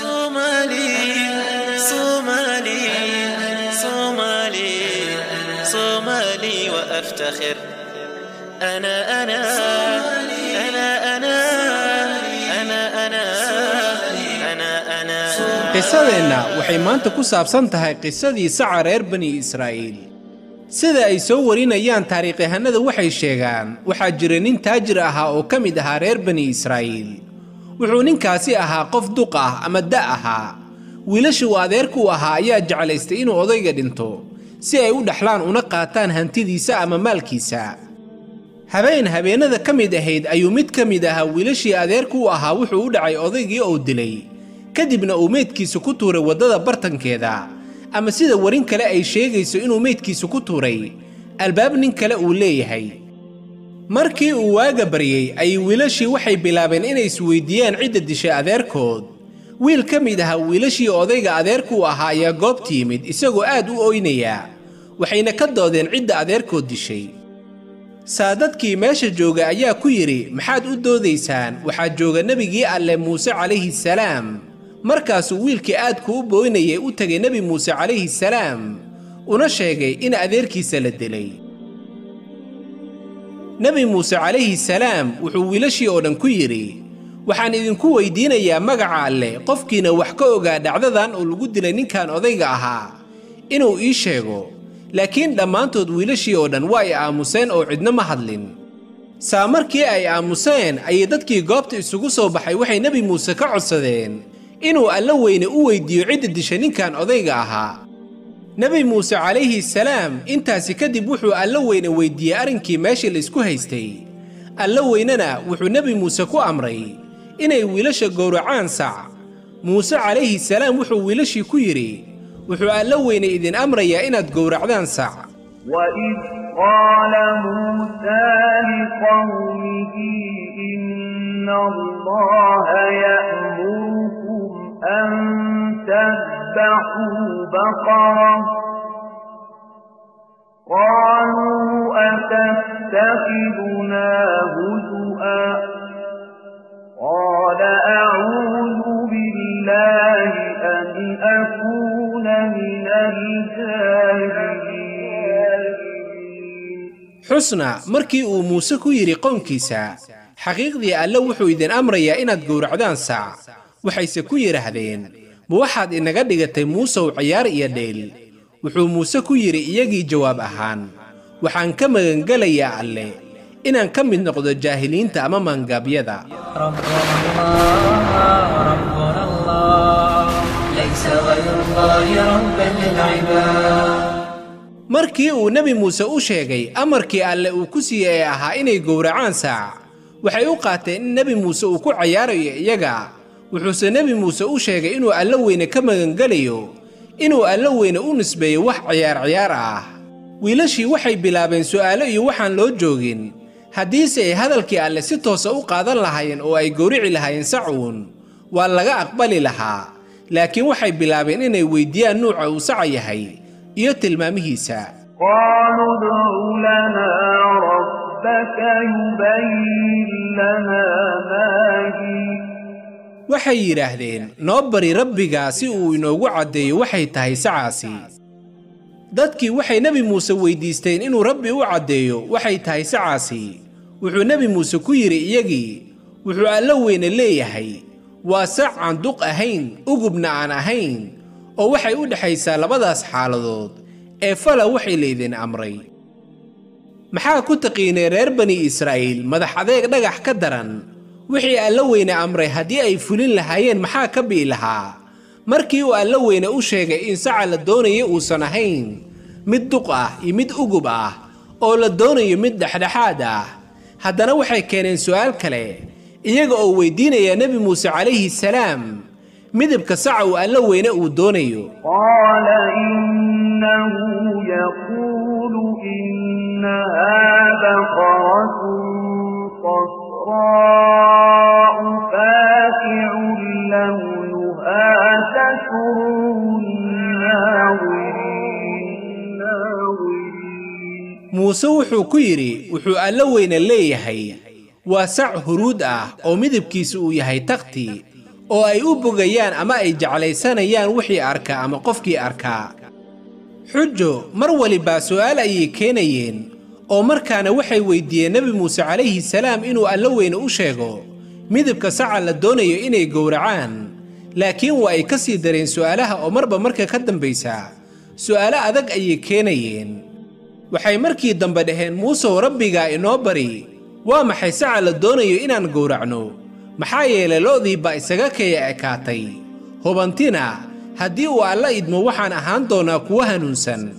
صومالي qisadeenna waxay maanta ku saabsan tahay qisadii saca reer bani israa'iil. Sida ay soo warinayaan taariikhyahanada waxay sheegaan waxaa jira nin taajir ahaa oo ka mid ahaa reer bani israa'iil wuxuu ninkaasi ahaa qof duq ah ama da' ahaa. Wiilasha uu adeerku ahaa ayaa jeclaystay inuu odayga dhinto si ay u dhaxlaan una qaataan hantidiisa ama maalkiisa. Habeen habeennada ka mid ahayd ayuu mid ka mid ahaa wiilashii adeerku u ahaa wuxuu u dhacay odaygii oo dilay. Kadibna uu meydkiisa ku tuuray waddada bartankeeda ama sida warin kale ay sheegayso inuu meydkiisa ku tuuray. Albaab nin kale uu leeyahay markii uu waaga baryey ayay wiilashii waxay bilaabeen inay isweydiiyaan cidda dishay adeerkood. Wiil ka mid ahaa wiilashii odayga adeerku ahaa ayaa goobta yimid isagoo aad u oynaya waxayna ka doodeen cidda adeerkood dishay. Saadadkii meesha jooga ayaa ku yidhi maxaad u doodaysaan? Waxaa jooga nebigii alle muuse calayhi salaam. Markaasuu wiilkii aadku u booynayay u tegay nebi muuse calayhi salaam una sheegay in adeerkiisa la dilay nebi muuse calayhi salaam wuxuu wiilashii oo dhan ku yidhi waxaan idinku weydiinayaa magaca alleh qofkiina wax ka ogaa dhacdadan oo lagu dilay ninkan odayga ahaa inuu ii sheego. Laakiin dhammaantood wiilashii oo dhan waa ay aamuseen oo cidna ma hadlin. Saa markii ay aamuseen ayay dadkii goobta isugu soo baxay waxay nebi muuse ka codsadeen inuu alla weyne u weyddiiyo cidda dishay ninkan odayga ahaa nebi muuse calayhi salaam intaasi kadib wuxuu alla weyne weyddiiyey arrinkii meeshii laysku haystay alla weynena wuxuu nebi muuse ku amray inay wiilasha gowracaan sac muuse calayhi salaam wuxuu wiilashii ku yidhi wuxuu alla weyne idin amrayaa inaad gowracdaan sac وإذ قال موسى لقومه إن الله يأمركم ذبحوا بقرة قالوا أتتخذنا هزؤا قال أعوذ بالله أن أكون من الجاهلين حسنا مركي وموسى يري قومكيسا xaqiiqdii alle wuxuu idin amrayaa inaad gowracdaan saac waxayse ku yidhaahdeen ma waxaad inaga dhigatay muusew ciyaar iyo dheel. Wuxuu muuse ku yidhi iyagii jawaab ahaan waxaan ka magangelayaa alle inaan ka mid noqdo jaahiliinta ama maangaabyada markii uu nebi muuse u sheegay amarkii alle uu ku siiyey ee ahaa inay gowracaan saac waxay u qaateen in nebi muuse uu ku cayaarayo iyagaa wuxuuse nebi muuse u sheegay inuu alla weyne ka magangelayo inuu alla weyne u nisbeeyo wax ciyaar ciyaar ah. Wiilashii waxay bilaabeen su'aalo iyo waxaan loo joogin. Haddiise ay hadalkii alle si toosa u qaadan lahaayeen oo ay gowrici lahaayeen sacuun waa laga aqbali lahaa. Laakiin waxay bilaabeen inay weyddiiyaan nuuca uu saca yahay iyo tilmaamihiisa. Qaaluu dcu lanaa rabbaka yubayin lanaa ma waxay yidhaahdeen noo bari rabbigaa si uu inoogu caddeeyo waxay tahay sacaasi. Dadkii waxay nebi muuse weyddiisteen inuu rabbi u caddeeyo waxay tahay sacaasi. Wuxuu nebi muuse ku yidhi iyagii wuxuu alla weyne leeyahay. Waa sac aan duq ahayn ugubna aan ahayn oo waxay u dhexaysaa labadaas xaaladood ee fala waxay laydin amray. Maxaa ku taqiinay reer bani israa'iil madax adeeg dhagax ka daran wixii alla weyne amray haddii ay fulin lahaayeen maxaa ka bi'i lahaa? Markii uu alla weyne u sheegay in saca la doonaya uusan ahayn mid duq ah iyo mid ugub ah oo la doonayo mid dhexdhexaad ah haddana waxay keeneen su'aal kale. Iyaga oo weydiinaya nebi muuse calayhi salaam midabka saca uu alla weyne uu doonayo. Qaala yaquulu innahaa baqaratun muuse wuxuu ku yidhi wuxuu alla weyne leeyahay. Waa sac huruud ah oo midabkiisu uu yahay takhti oo ay u bogayaan ama ay jeclaysanayaan wixii arka ama qofkii arkaa xujo mar walibaa su'aal ayay keenayeen oo markaana waxay weyddiiyeen nebi muuse calayhi salaam inuu alla weyne u sheego midabka saca la doonayo inay gowracaan laakiin waa ay ka sii dareen su'aalaha oo marba marka ka dambaysa su'aalo adag ayay keenayeen. Waxay markii dambe dhaheen muusow rabbigaa inoo bari. Waa maxay saca la doonayo inaan gowracno? Maxaa yeelay lo'dii baa isaga kaya ekaatay? Hubantina haddii uu alla idmo waxaan ahaan doonaa kuwo hanuunsan.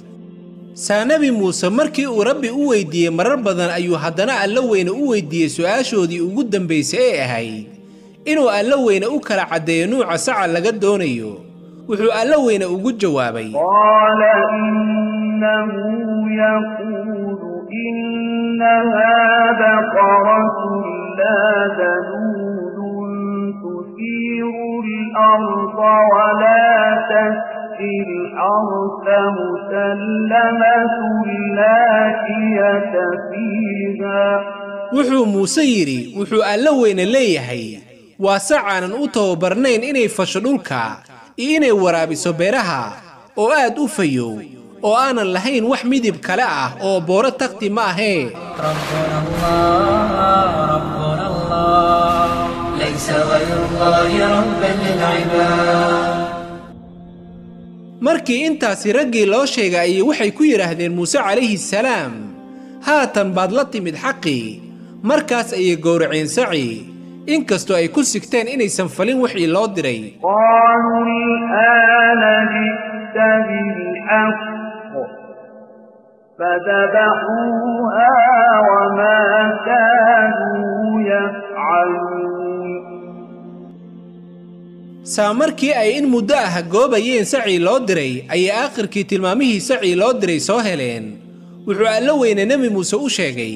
Saa nebi muuse markii uu rabbi u weyddiiyey marar badan ayuu haddana alla weyne u weyddiiyey su'aashoodii ugu dambaysay ee ahayd inuu alla weyne u kala caddeeyo nuuca saca laga doonayo wuxuu alla weyne ugu jawaabay قال إنه يقول إنها بقرة لا ذنود تثير الأرض ولا تسقي الأرض مسلمة لا شية فيها wuxuu muuse yidhi wuxuu alla weyne leeyahay waase aanan u tababarnayn inay fasho dhulka iyo inay waraabiso beeraha oo aad u fayow oo aanan lahayn wax midib kale ah oo booro takti ma ahee. Markii intaasi raggii loo sheega ayay waxay ku yidhaahdeen muuse calayhi salaam haatan baad la timid xaqii markaas ayay gowraceen saci inkastoo ay ku sigteen inaysan falin wixii loo diray. Saa markii ay in muddo ah goobayeen sacii loo diray ayay aakhirkii tilmaamihii sacii loo diray soo heleen. Wuxuu allo weyne nebi muuse u sheegay.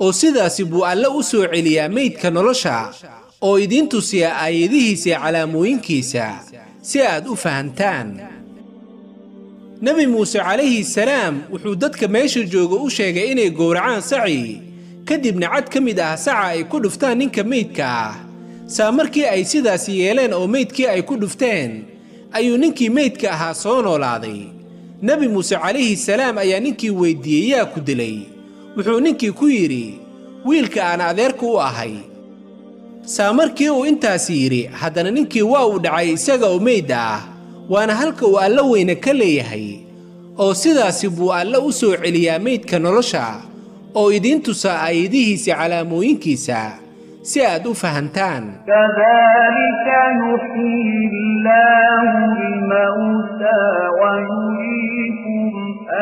oo sidaasi buu alle u soo celiyaa meydka nolosha oo idiin tusiya aayadihiisa calaamooyinkiisa si aad u fahantaan. Nebi muuse calayhi salaam wuxuu dadka meesha jooga u sheegay inay gowracaan sacii kadibna cad ka mid ah saca ay ku dhuftaan ninka meydka ah saa markii ay sidaasi yeeleen oo meydkii ay ku dhufteen ayuu ninkii meydka ahaa soo noolaaday. Nebi muuse calayhi salaam ayaa ninkii weyddiiyey yaa ku dilay wuxuu ninkii ku yidhi wiilka aan adeerka u ahay saa markii uu intaas yidhi haddana ninkii waa uu dhacay isaga oo meydda ah waana halka uu alla weyne ka leeyahay oo sidaasi buu alle u soo celiyaa meydka nolosha oo idiin tusa aayadihiisa calaamooyinkiisa si aad u fahantaan. Kadalika yuxyi illaahu lmawtaa wayuriikum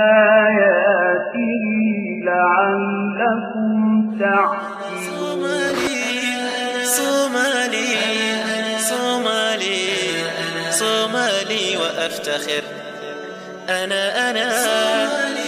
aayaatihi لعلكم تعقلون وأفتخر أنا أنا